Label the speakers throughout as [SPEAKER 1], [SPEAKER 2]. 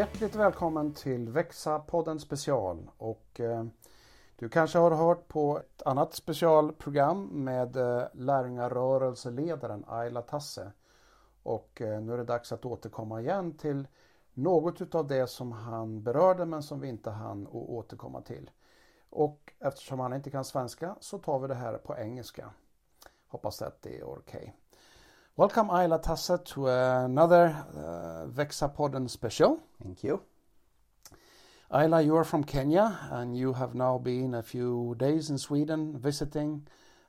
[SPEAKER 1] Hjärtligt välkommen till Växa-podden special. Och, eh, du kanske har hört på ett annat specialprogram med eh, lärjungarörelseledaren Ayla Tasse. Och eh, nu är det dags att återkomma igen till något av det som han berörde men som vi inte hann återkomma till. Och eftersom han inte kan svenska så tar vi det här på engelska. Hoppas att det är okej. Okay. Welcome Ayla Tasse to another uh, Växa-podden special.
[SPEAKER 2] Thank you.
[SPEAKER 1] Ayla, you are from Kenya and you have now been a few days in Sweden visiting,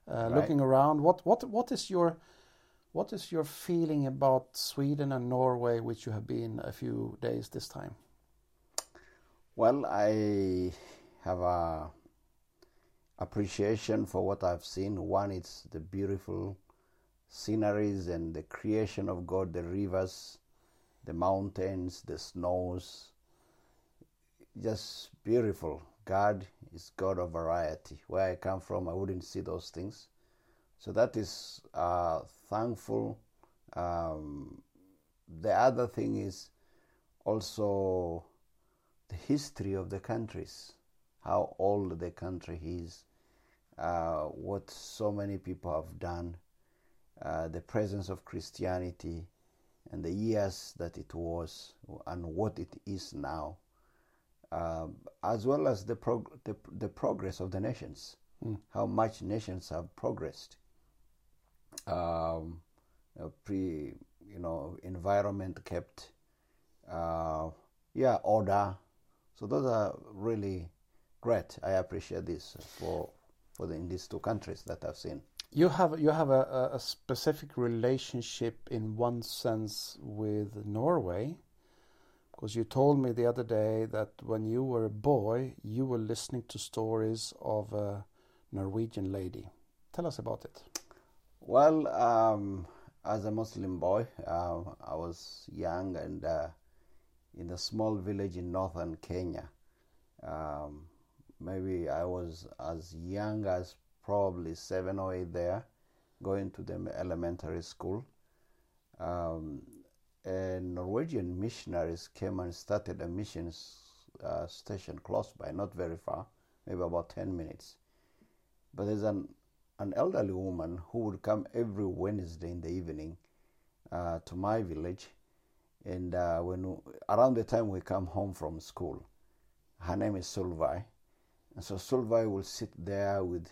[SPEAKER 1] uh, right. looking around. What what what is your what is your feeling about Sweden and Norway, which you have been a few days this time?
[SPEAKER 2] Well, I have a appreciation for what I've seen. One, it's the beautiful sceneries and the creation of God, the rivers, the mountains, the snows. Just beautiful. God is God of variety. Where I come from, I wouldn't see those things. So that is uh, thankful. Um, the other thing is also the history of the countries, how old the country is, uh, what so many people have done, uh, the presence of Christianity, and the years that it was, and what it is now, um, as well as the, prog- the, the progress of the nations, mm. how much nations have progressed. Um, pre, you know, environment kept, uh, yeah, order. So those are really great. I appreciate this for for the, in these two countries that I've seen.
[SPEAKER 1] You have you have a, a specific relationship in one sense with Norway, because you told me the other day that when you were a boy, you were listening to stories of a Norwegian lady. Tell us about it.
[SPEAKER 2] Well, um, as a Muslim boy, uh, I was young and uh, in a small village in northern Kenya. Um, maybe I was as young as probably seven or eight there, going to the elementary school. Um, and Norwegian missionaries came and started a mission uh, station close by, not very far, maybe about 10 minutes. But there's an, an elderly woman who would come every Wednesday in the evening uh, to my village. And uh, when around the time we come home from school, her name is Solveig and so Solveig will sit there with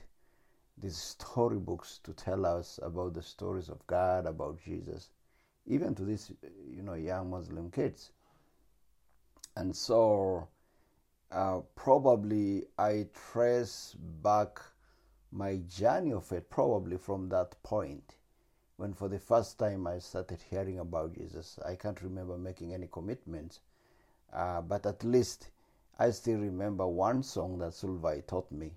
[SPEAKER 2] these storybooks to tell us about the stories of God, about Jesus, even to these, you know, young Muslim kids. And so uh, probably I trace back my journey of it probably from that point when for the first time I started hearing about Jesus. I can't remember making any commitments, uh, but at least I still remember one song that Solveig taught me.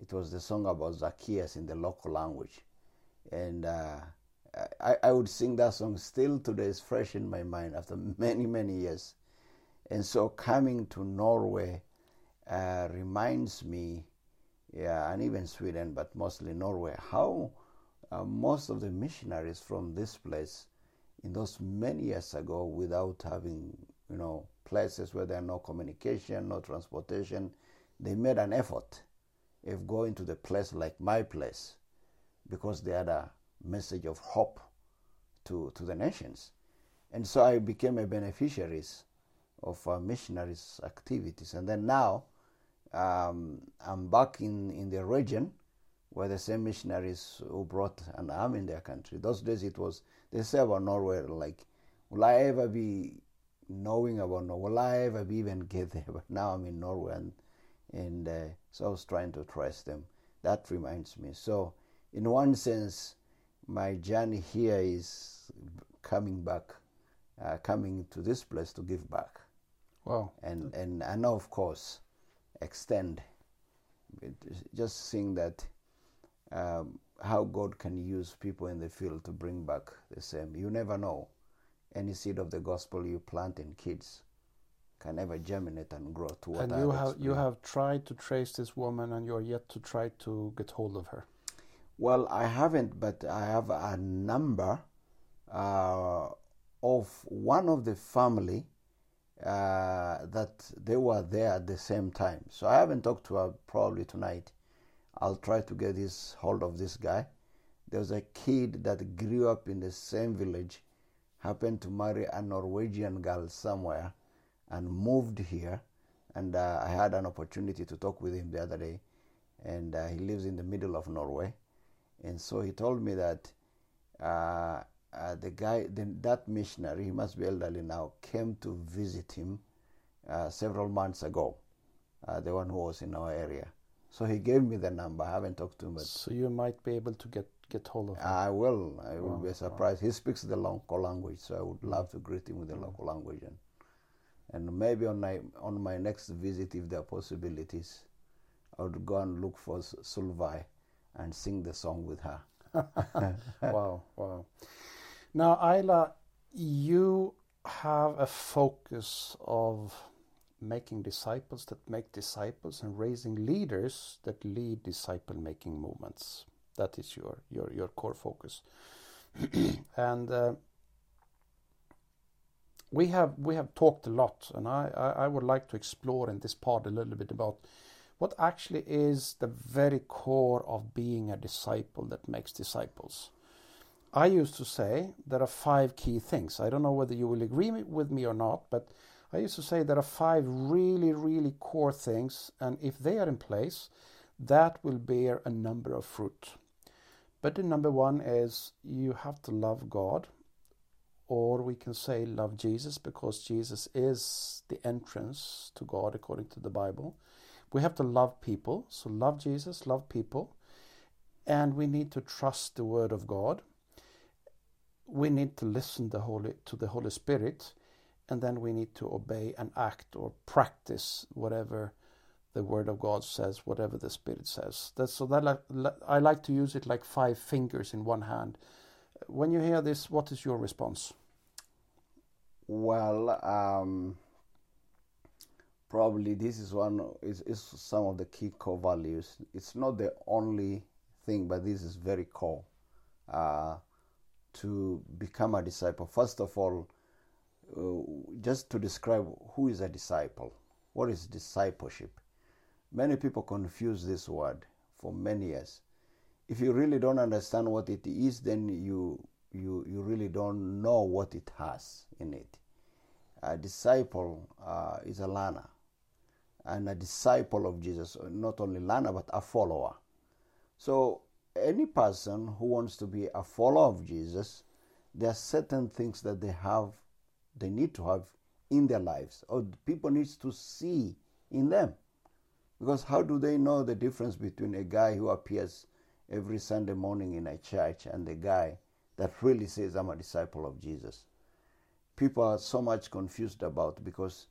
[SPEAKER 2] It was the song about Zacchaeus in the local language. And uh, I, I would sing that song still today, it's fresh in my mind after many, many years. And so coming to Norway uh, reminds me, yeah, and even Sweden, but mostly Norway, how uh, most of the missionaries from this place in those many years ago without having, you know, places where there are no communication, no transportation, they made an effort of going to the place like my place because they had a message of hope to, to the nations. And so I became a beneficiary of uh, missionaries' activities. And then now um, I'm back in, in the region where the same missionaries who brought an army in their country. Those days it was, they say about Norway, like, will I ever be knowing about Norway. Will I ever be even get there? But now I'm in Norway, and, and uh, so I was trying to trust them. That reminds me. So, in one sense, my journey here is coming back, uh, coming to this place to give back.
[SPEAKER 1] Wow.
[SPEAKER 2] And and and now, of course, extend. Just seeing that um, how God can use people in the field to bring back the same. You never know any seed of the gospel you plant in kids can ever germinate and grow to what
[SPEAKER 1] and you have you have tried to trace this woman and you're yet to try to get hold of her
[SPEAKER 2] well i haven't but i have a number uh, of one of the family uh, that they were there at the same time. So I haven't talked to her probably tonight. I'll try to get this hold of this guy. There was a kid that grew up in the same village, happened to marry a Norwegian girl somewhere, and moved here. And uh, I had an opportunity to talk with him the other day, and uh, he lives in the middle of Norway. And so he told me that uh, uh, the guy, the, that missionary, he must be elderly now, came to visit him uh, several months ago, uh, the one who was in our area. So he gave me the number. I haven't talked to him, but
[SPEAKER 1] So you might be able to get get hold of him.
[SPEAKER 2] I will. I will
[SPEAKER 1] Wow,
[SPEAKER 2] be surprised. He speaks the local language, so I would love to greet him with the local language, and and maybe on my on my next visit, if there are possibilities, I would go and look for Solveig and sing the song with her.
[SPEAKER 1] wow, wow. Now, Ayla, you have a focus of making disciples that make disciples and raising leaders that lead disciple making movements. That is your, your, your core focus. and uh, we have we have talked a lot, and I, I, I would like to explore in this part a little bit about what actually is the very core of being a disciple that makes disciples. I used to say there are five key things. I don't know whether you will agree with me or not, but I used to say there are five really, really core things, and if they are in place, that will bear a number of fruit. But the number one is you have to love God, or we can say love Jesus because Jesus is the entrance to God according to the Bible. We have to love people, so love Jesus, love people, and we need to trust the Word of God. We need to listen the Holy, to the Holy Spirit, and then we need to obey and act or practice whatever the Word of God says, whatever the Spirit says. That's so that I like to use it like five fingers in one hand. When you hear this, what is your response?
[SPEAKER 2] Well, um, probably this is one is, is some of the key core values. It's not the only thing, but this is very core uh, to become a disciple. First of all, uh, just to describe who is a disciple, what is discipleship? Many people confuse this word for many years. If you really don't understand what it is, then you you you really don't know what it has in it. A disciple uh, is a learner, and a disciple of Jesus, not only learner but a follower. So any person who wants to be a follower of Jesus, there are certain things that they have, they need to have in their lives, or people needs to see in them. Because how do they know the difference between a guy who appears every Sunday morning in a church and the guy that really says, I'm a disciple of Jesus? People are so much confused about because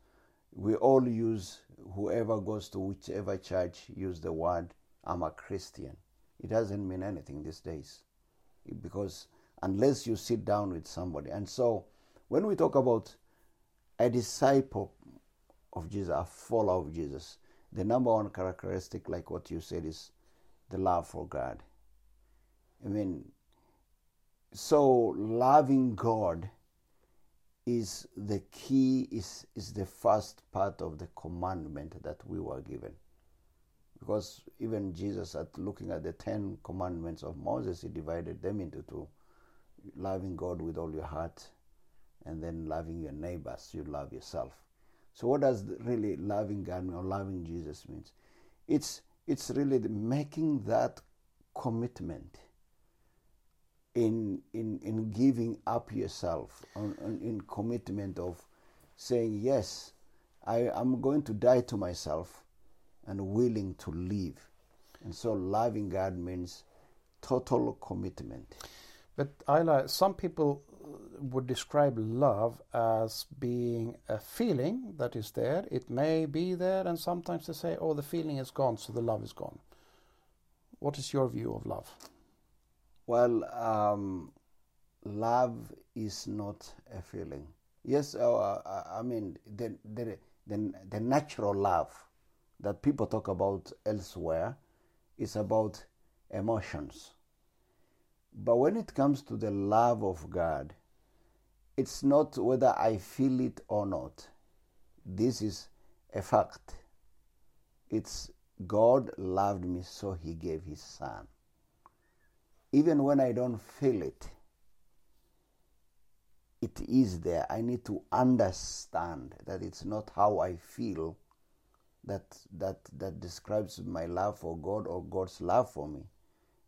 [SPEAKER 2] we all use, whoever goes to whichever church, use the word, I'm a Christian. It doesn't mean anything these days because unless you sit down with somebody. And so when we talk about a disciple of Jesus, a follower of Jesus, the number one characteristic, like what you said, is the love for God. I mean, so loving God is the key, is, is the first part of the commandment that we were given. Because even Jesus, at looking at the Ten Commandments of Moses, he divided them into two loving God with all your heart, and then loving your neighbors, you love yourself. So, what does really loving God or loving Jesus means? It's it's really making that commitment in in in giving up yourself, on, on, in commitment of saying yes, I am going to die to myself, and willing to live. And so, loving God means total commitment.
[SPEAKER 1] But Ayla, some people uh, would describe love as being a feeling that is there. It may be there, and sometimes they say, oh, the feeling is gone, so the love is gone. What is your view of love?
[SPEAKER 2] Well, um, love is not a feeling. Yes, uh, I mean, the, the, the, the natural love that people talk about elsewhere is about emotions. But when it comes to the love of God, it's not whether I feel it or not. this is a fact. It's God loved me, so He gave His Son. Even when I don't feel it, it is there. I need to understand that it's not how I feel that that that describes my love for God or God's love for me.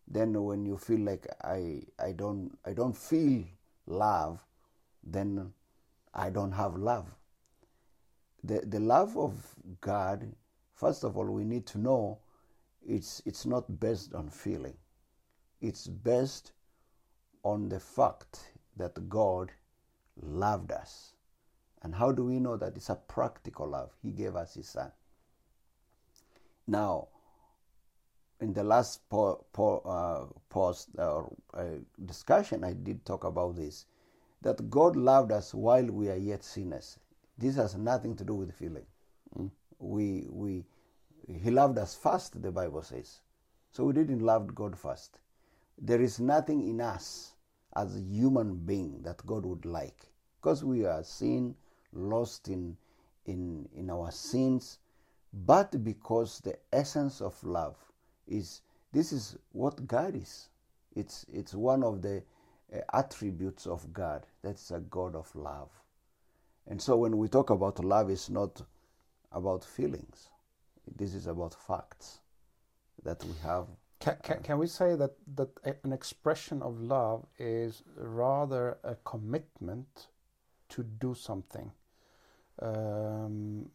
[SPEAKER 2] Then when you feel like I I don't I don't feel love, then I don't have love. The the love of God, first of all, we need to know it's it's not based on feeling. It's based on the fact that God loved us. And how do we know that it's a practical love? He gave us His Son. Now, in the last po- po- uh, post uh, uh, discussion, I did talk about this that God loved us while we are yet sinners. This has nothing to do with feeling. Mm. We, we, he loved us first, the Bible says. So we didn't love God first. There is nothing in us as a human being that God would like. Because we are sin, lost in, in, in our sins, but because the essence of love is this is what God is. It's, it's one of the uh, attributes of God. That's a God of love. And so when we talk about love, it's not about feelings. This is about facts that we have.
[SPEAKER 1] Can, can, can we say that, that an expression of love is rather a commitment to do something um,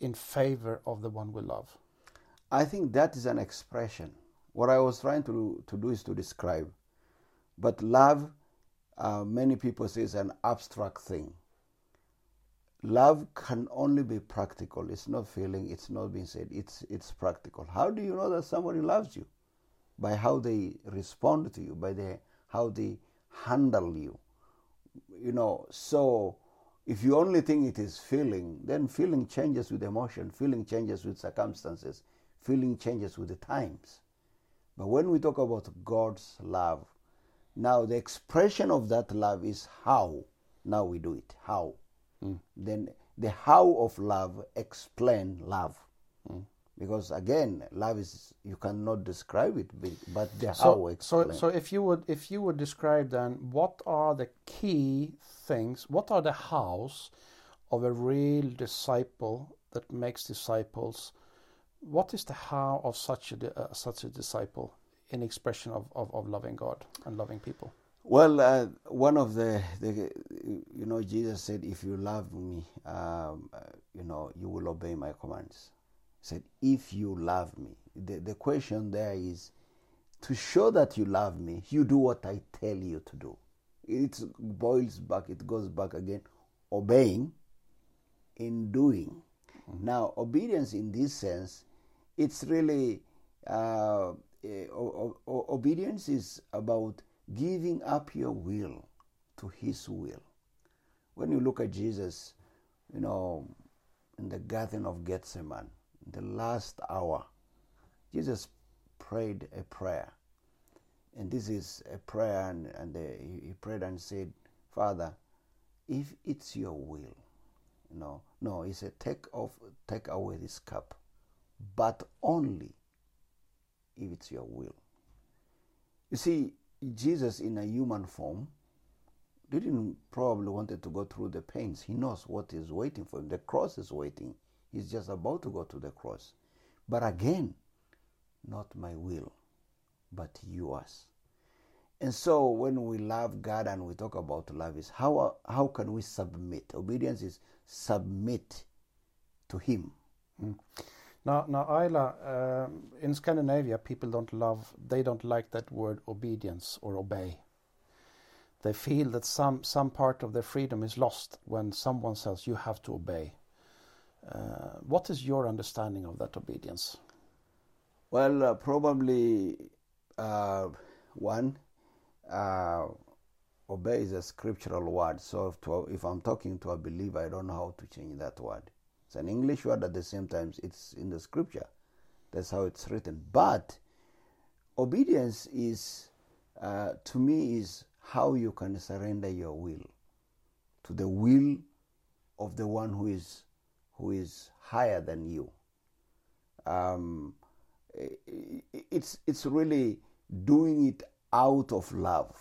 [SPEAKER 1] in favor of the one we love?
[SPEAKER 2] I think that is an expression. What I was trying to, to do is to describe. But love, uh, many people say, is an abstract thing. Love can only be practical. It's not feeling, it's not being said, it's, it's practical. How do you know that somebody loves you? By how they respond to you, by the, how they handle you. You know, so if you only think it is feeling, then feeling changes with emotion, feeling changes with circumstances, feeling changes with the times. But when we talk about God's love, now the expression of that love is how. Now we do it. How. Mm. Then the how of love explain love. Mm. Because again, love is you cannot describe it, but the
[SPEAKER 1] so,
[SPEAKER 2] how explain.
[SPEAKER 1] So, so if you would if you would describe then what are the key things, what are the hows of a real disciple that makes disciples? What is the how of such a uh, such a disciple in expression of, of, of loving God and loving people?
[SPEAKER 2] Well, uh, one of the, the, you know, Jesus said, "If you love me, um, uh, you know, you will obey my commands." He said, "If you love me." The the question there is, to show that you love me, you do what I tell you to do. It boils back. It goes back again, obeying, in doing. Mm-hmm. Now, obedience in this sense, it's really uh, uh, obedience is about giving up your will to His will. When you look at Jesus, you know, in the Garden of Gethsemane, the last hour, Jesus prayed a prayer. And this is a prayer, and, and the, he prayed and said, Father, if it's your will, you know, no, he said, take off, take away this cup, but only if it's your will. You see, Jesus in a human form didn't probably wanted to go through the pains. He knows what is waiting for him. The cross is waiting. He's just about to go to the cross. But again, not my will, but yours. And so when we love God and we talk about love is how how can we submit? Obedience is submit to him.
[SPEAKER 1] Mm. Now, now, Ayla, uh, in Scandinavia, people don't love, they don't like that word obedience or obey. They feel that some, some part of their freedom is lost when someone says you have to obey. Uh, what is your understanding of that obedience?
[SPEAKER 2] Well, uh, probably uh, one, uh, obey is a scriptural word. So if, to, if I'm talking to a believer, I don't know how to change that word. It's an English word at the same time, it's in the scripture. That's how it's written. But obedience is, uh, to me, is how you can surrender your will to the will of the one who is who is higher than you. Um, it's it's really doing it out of love.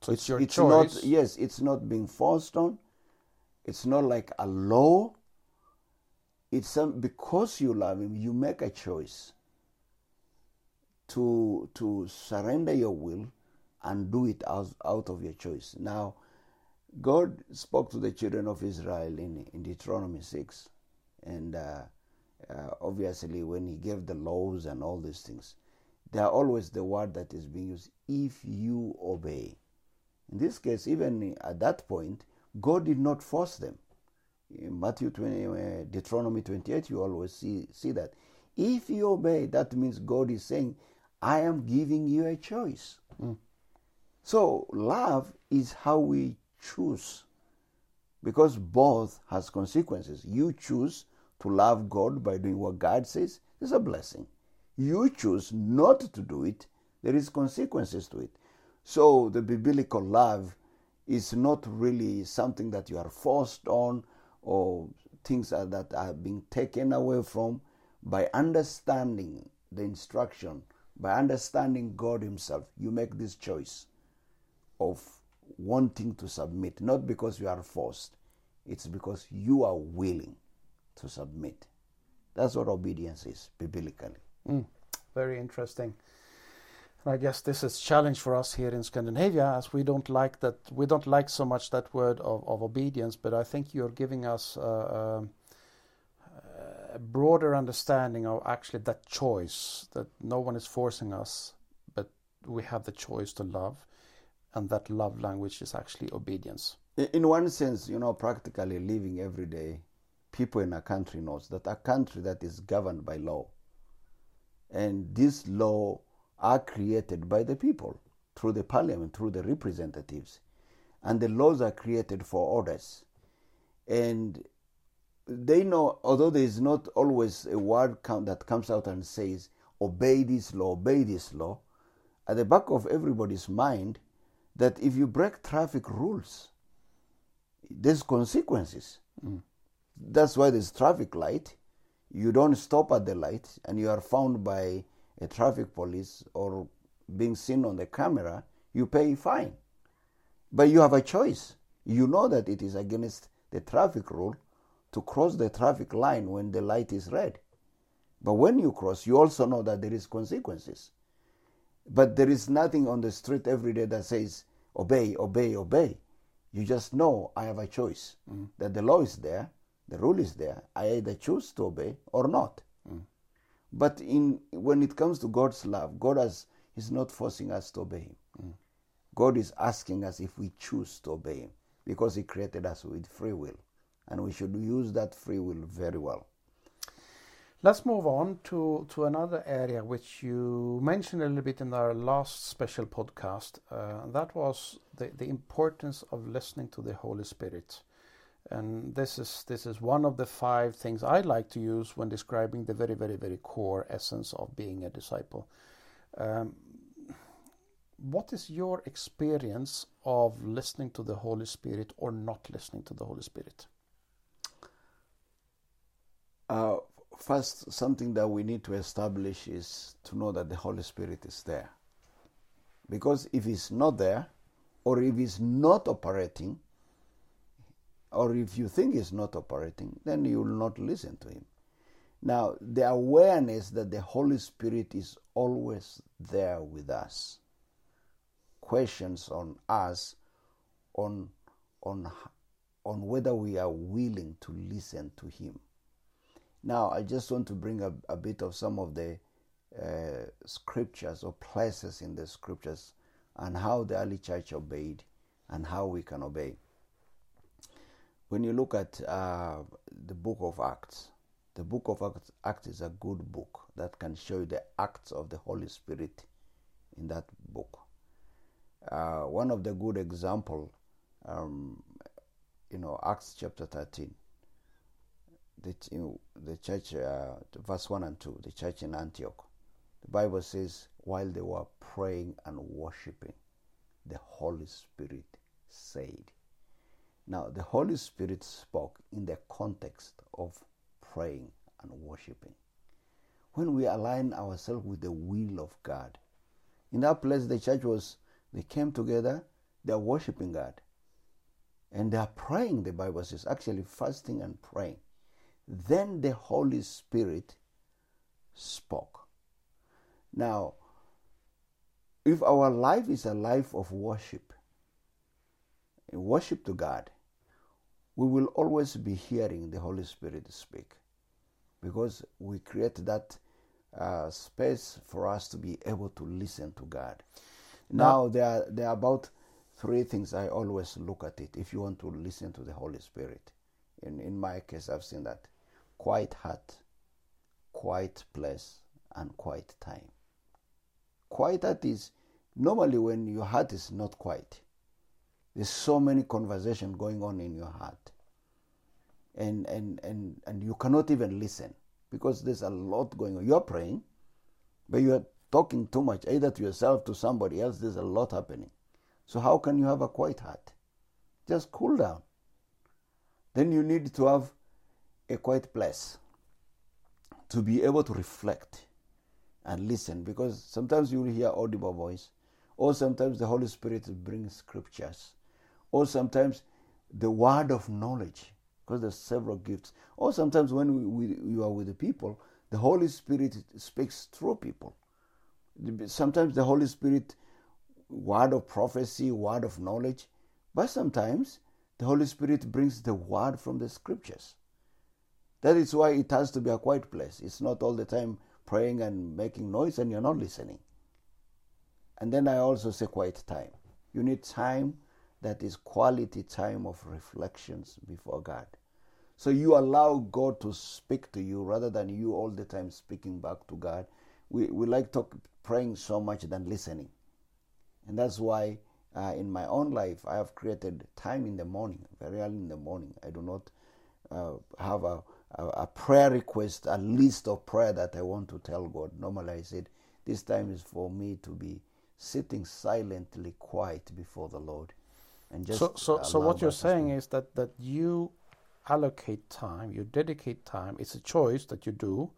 [SPEAKER 1] So it's your
[SPEAKER 2] it's
[SPEAKER 1] choice.
[SPEAKER 2] Not, yes, it's not being forced on. It's not like a law. It's some, because you love him, you make a choice to to surrender your will and do it out, out of your choice. Now, God spoke to the children of Israel in, in Deuteronomy 6. And uh, uh, obviously, when He gave the laws and all these things, they are always the word that is being used if you obey. In this case, even at that point, God did not force them. In Matthew 20, uh, Deuteronomy 28, you always see, see that. If you obey, that means God is saying, I am giving you a choice.
[SPEAKER 1] Mm.
[SPEAKER 2] So, love is how we choose because both has consequences. You choose to love God by doing what God says, it's a blessing. You choose not to do it, there is consequences to it. So the biblical love is not really something that you are forced on or things that are being taken away from by understanding the instruction, by understanding God Himself, you make this choice of wanting to submit, not because you are forced, it's because you are willing to submit. That's what obedience is biblically.
[SPEAKER 1] Mm, very interesting. I guess this is challenge for us here in Scandinavia, as we don't like that. We don't like so much that word of, of obedience, but I think you're giving us uh, a broader understanding of actually that choice that no one is forcing us, but we have the choice to love, and that love language is actually obedience.
[SPEAKER 2] In one sense, you know, practically living every day, people in a country knows that a country that is governed by law, and this law are created by the people through the parliament, through the representatives, and the laws are created for orders, and they know, although there is not always a word come, that comes out and says, obey this law, obey this law, at the back of everybody's mind, that if you break traffic rules, there's consequences.
[SPEAKER 1] Mm.
[SPEAKER 2] That's why there's traffic light. You don't stop at the light and you are found by a traffic police or being seen on the camera, you pay fine. But you have a choice. You know that it is against the traffic rule to cross the traffic line when the light is red. But when you cross, you also know that there is consequences. But there is nothing on the street every day that says, obey, obey, obey. You just know I have a choice.
[SPEAKER 1] Mm.
[SPEAKER 2] That the law is there, the rule is there. I either choose to obey or not. But in when it comes to God's love, God has is not forcing us to obey Him.
[SPEAKER 1] Mm.
[SPEAKER 2] God is asking us if we choose to obey Him because He created us with free will and we should use that free will very well.
[SPEAKER 1] Let's move on to, to another area which you mentioned a little bit in our last special podcast. Uh, that was the, the importance of listening to the Holy Spirit. And this is this is one of the five things I like to use when describing the very, very, very core essence of being a disciple. Um, what is your experience of listening to the Holy Spirit or not listening to the Holy Spirit?
[SPEAKER 2] Uh, first, something that we need to establish is to know that the Holy Spirit is there. Because if He's not there, or if He's not operating, or if you think He's not operating, then you will not listen to Him. Now, the awareness that the Holy Spirit is always there with us questions on us on on on whether we are willing to listen to him now i just want to bring a, a bit of some of the uh, scriptures or places in the scriptures and how the early church obeyed and how we can obey when you look at uh, the book of acts the book of acts, acts is a good book that can show you the acts of the holy spirit in that book uh, one of the good example, um, you know, Acts chapter 13, the, the church, uh, verse 1 and 2, the church in Antioch. The Bible says, while they were praying and worshiping, the Holy Spirit said. Now, the Holy Spirit spoke in the context of praying and worshiping. When we align ourselves with the will of God, in that place, the church was, they came together, they are worshiping God. And they are praying, the Bible says, actually fasting and praying. Then the Holy Spirit spoke. Now, if our life is a life of worship, worship to God, we will always be hearing the Holy Spirit speak because we create that uh, space for us to be able to listen to God. Now, now there, are, there are about three things I always look at it if you want to listen to the Holy Spirit. In, in my case, I've seen that quiet heart, quiet place, and quiet time. Quiet heart is normally when your heart is not quiet. There's so many conversation going on in your heart. And, and, and, and you cannot even listen because there's a lot going on. You're praying, but you're talking too much, either to yourself, to somebody else. There's a lot happening. So, how can you have a quiet heart? Just cool down. Then you need to have a quiet place to be able to reflect and listen because sometimes you will hear audible voice or sometimes the holy spirit brings scriptures or sometimes the word of knowledge because there's several gifts. Or sometimes when we, we, you are with the people the holy spirit speaks through people. Sometimes the holy spirit word of prophecy word of knowledge but sometimes the holy spirit brings the word from the scriptures. That is why it has to be a quiet place. It's not all the time praying and making noise and you're not listening. And then i also say quiet time. You need time that is quality time of reflections before God. So you allow God to speak to you rather than you all the time speaking back to God. We, we like talk, praying so much than listening. And that's why uh, in my own life I have created time in the morning, very early in the morning. I do not uh, have a, a, a, prayer request, a list of prayer that I want to tell God. Normally I said, this time is for me to be sitting silently quiet before the Lord
[SPEAKER 1] and just so so, so what you're saying is that that you allocate time you dedicate time it's a choice that you do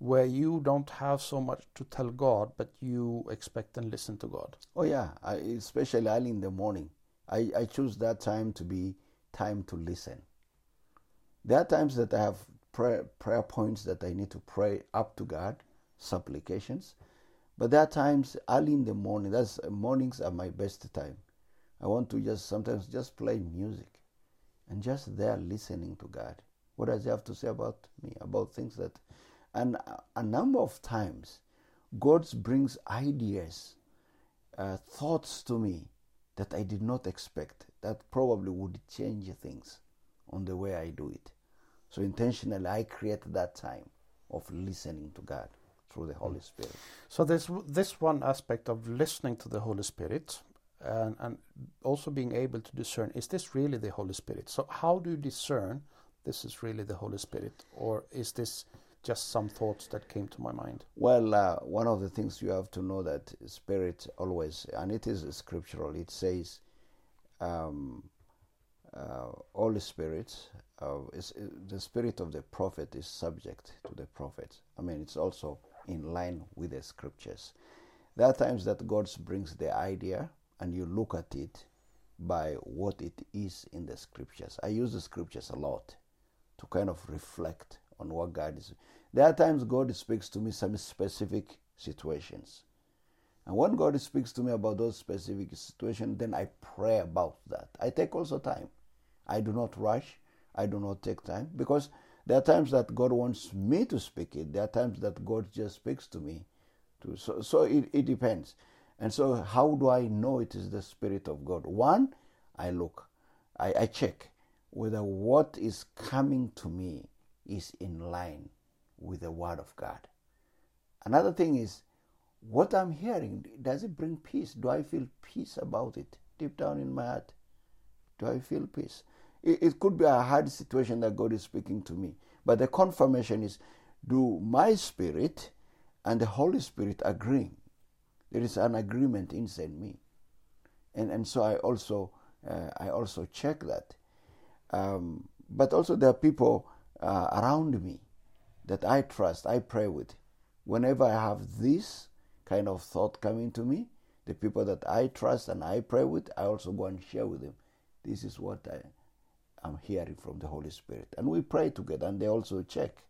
[SPEAKER 1] where you don't have so much to tell god but you expect and listen to god.
[SPEAKER 2] Oh yeah I, especially early in the morning. I, I choose that time to be time to listen. There are times that i have prayer, prayer points that i need to pray up to god supplications. But there are times early in the morning that's mornings are my best time I want to just sometimes just play music and just there listening to God. What does He have to say about me, about things that. And a number of times, God brings ideas, uh, thoughts to me that I did not expect, that probably would change things on the way I do it. So intentionally, I create that time of listening to God through the Holy Spirit.
[SPEAKER 1] So there's this one aspect of listening to the Holy Spirit and, and also being able to discern is this really the Holy Spirit? So, how do you discern this is really the Holy Spirit, or is this just some thoughts that came to my mind?
[SPEAKER 2] Well, uh, one of the things you have to know that Spirit always, and it is scriptural, it says, um, uh, Holy Spirit, uh, the spirit of the prophet is subject to the prophet. I mean, it's also in line with the scriptures. There are times that God brings the idea and you look at it by what it is in the scriptures. I use the scriptures a lot to kind of reflect on what God is. There are times God speaks to me some specific situations. And when God speaks to me about those specific situations, then I pray about that. I take also time. I do not rush. I do not take time because there are times that God wants me to speak it. There are times that God just speaks to me. To, so so it, it depends. And so, how do I know it is the Spirit of God? One, I look, I, I check whether what is coming to me is in line with the Word of God. Another thing is, what I'm hearing, does it bring peace? Do I feel peace about it deep down in my heart? Do I feel peace? It, it could be a hard situation that God is speaking to me, but the confirmation is do my spirit and the Holy Spirit agree? There is an agreement inside me. And, and so I also, uh, I also check that. Um, but also, there are people uh, around me that I trust, I pray with. Whenever I have this kind of thought coming to me, the people that I trust and I pray with, I also go and share with them. This is what I am hearing from the Holy Spirit. And we pray together, and they also check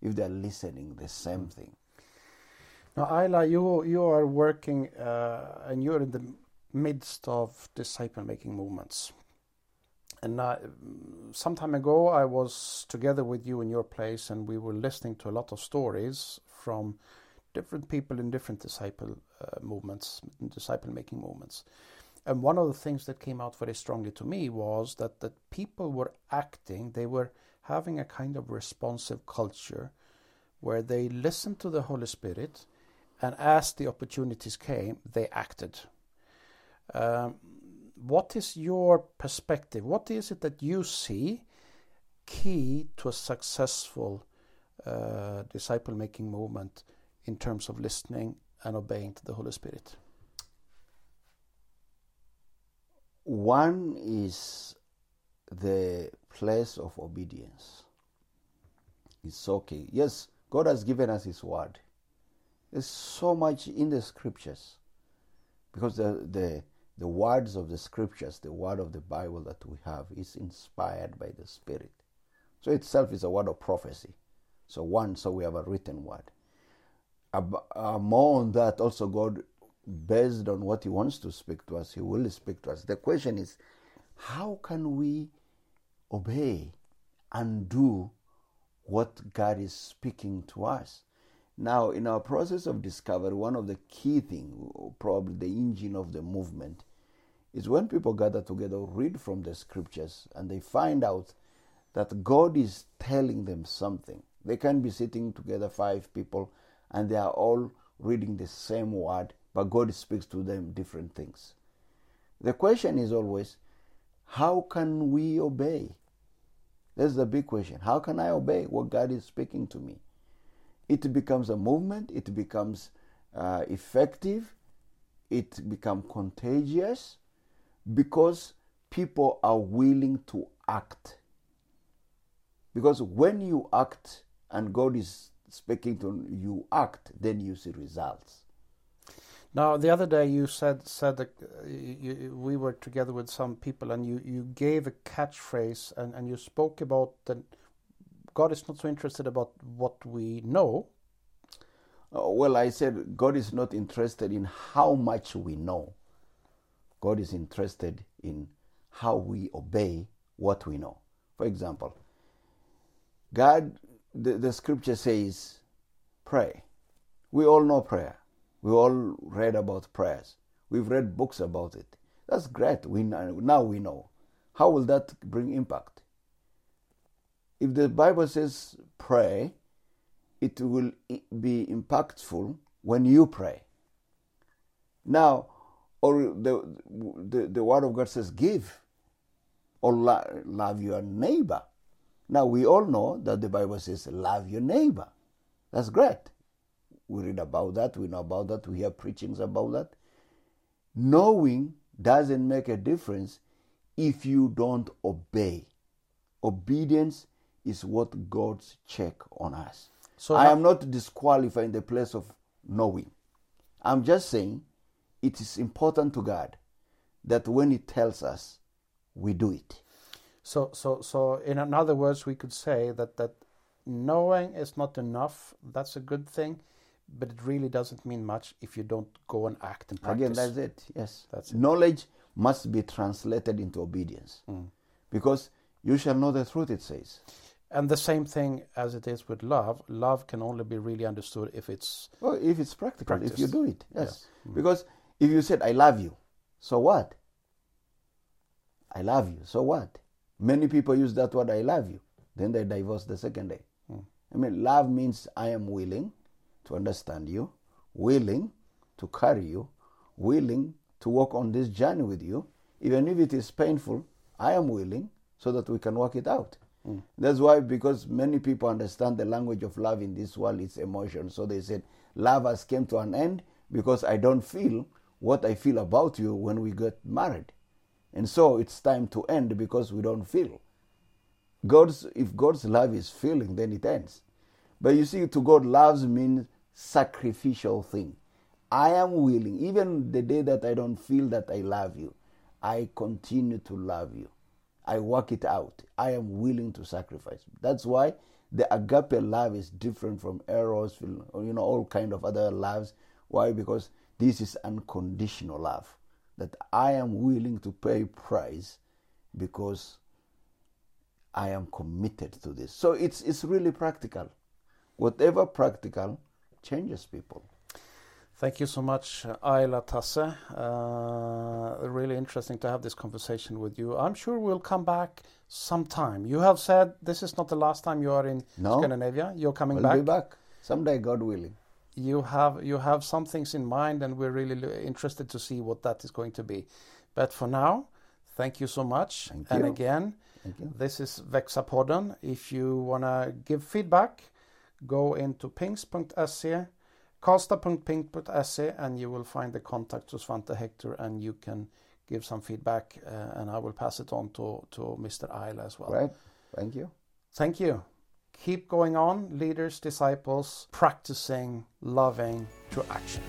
[SPEAKER 2] if they're listening the same thing.
[SPEAKER 1] Now, Ayla, you you are working uh, and you're in the midst of disciple making movements. And uh, some time ago, I was together with you in your place, and we were listening to a lot of stories from different people in different disciple uh, movements, disciple making movements. And one of the things that came out very strongly to me was that that people were acting, they were having a kind of responsive culture where they listened to the Holy Spirit, and as the opportunities came, they acted. Um, what is your perspective? What is it that you see key to a successful uh, disciple making movement in terms of listening and obeying to the Holy Spirit?
[SPEAKER 2] One is the place of obedience. It's okay. Yes, God has given us His word. There's so much in the scriptures because the, the the words of the scriptures, the word of the Bible that we have, is inspired by the Spirit. So itself is a word of prophecy. So one, so we have a written word. More on that, also God, based on what He wants to speak to us, He will speak to us. The question is, how can we obey and do what God is speaking to us? Now, in our process of discovery, one of the key things, probably the engine of the movement, is when people gather together, read from the scriptures, and they find out that God is telling them something. They can be sitting together, five people, and they are all reading the same word, but God speaks to them different things. The question is always, how can we obey? That's the big question. How can I obey what God is speaking to me? It becomes a movement, it becomes uh, effective, it becomes contagious, because people are willing to act. Because when you act and God is speaking to you, act, then you see results.
[SPEAKER 1] Now, the other day you said said that uh, you, we were together with some people, and you, you gave a catchphrase, and, and you spoke about that God is not so interested about what we know.
[SPEAKER 2] Uh, well, I said God is not interested in how much we know. God is interested in how we obey what we know. For example, God, the, the scripture says, pray. We all know prayer. We all read about prayers. We've read books about it. That's great. We now we know. How will that bring impact? If the Bible says pray, it will be impactful when you pray. Now, or the, the, the Word of God says, give or lo- love your neighbor. Now, we all know that the Bible says, love your neighbor. That's great. We read about that, we know about that, we hear preachings about that. Knowing doesn't make a difference if you don't obey. Obedience is what God's check on us. So I am not disqualifying the place of knowing. I'm just saying it is important to God that when He tells us, we do it.
[SPEAKER 1] So, so, so, in other words, we could say that that knowing is not enough. That's a good thing, but it really doesn't mean much if you don't go and act and practice.
[SPEAKER 2] Again, that's it. Yes, that's it. Knowledge must be translated into obedience, mm. because you shall know the truth. It says.
[SPEAKER 1] And the same thing as it is with love. Love can only be really understood if it's
[SPEAKER 2] well, if it's practical, practiced. if you do it. Yes, yeah. mm. because if you said, I love you, so what? I love you, so what? Many people use that word, I love you. Then they divorce the second day. Hmm. I mean, love means I am willing to understand you, willing to carry you, willing to walk on this journey with you. Even if it is painful, I am willing so that we can work it out. Mm. That's why, because many people understand the language of love in this world, it's emotion. So they said, love has came to an end because I don't feel what I feel about you when we get married. And so it's time to end because we don't feel. God's if God's love is feeling, then it ends. But you see, to God, loves means sacrificial thing. I am willing, even the day that I don't feel that I love you, I continue to love you. I work it out. I am willing to sacrifice. That's why the agape love is different from eros, you know, all kind of other loves. Why? Because this is unconditional love. That I am willing to pay price because I am committed to this. So it's it's really practical. Whatever practical changes people.
[SPEAKER 1] Thank you so much, Ayla Tasse. Uh, really interesting to have this conversation with you. I'm sure we'll come back sometime. You have said this is not the last time you are in no, Scandinavia. You're coming back.
[SPEAKER 2] we'll
[SPEAKER 1] back.
[SPEAKER 2] Be back someday, God willing.
[SPEAKER 1] You have you have some things in mind, and we're really interested to see what that is going to be. But for now, thank you so much.
[SPEAKER 2] Thank
[SPEAKER 1] and
[SPEAKER 2] you.
[SPEAKER 1] again, this is Växa-podden. If you wanna give feedback, go into pingst.se Karlstad.pingst.se and you will find the contact to Svante Hector and you can give some feedback uh, and I will pass it on to, to Mr. Ayla as well.
[SPEAKER 2] Right. Thank you.
[SPEAKER 1] Thank you. Keep going on, leaders, disciples, practicing, loving through action.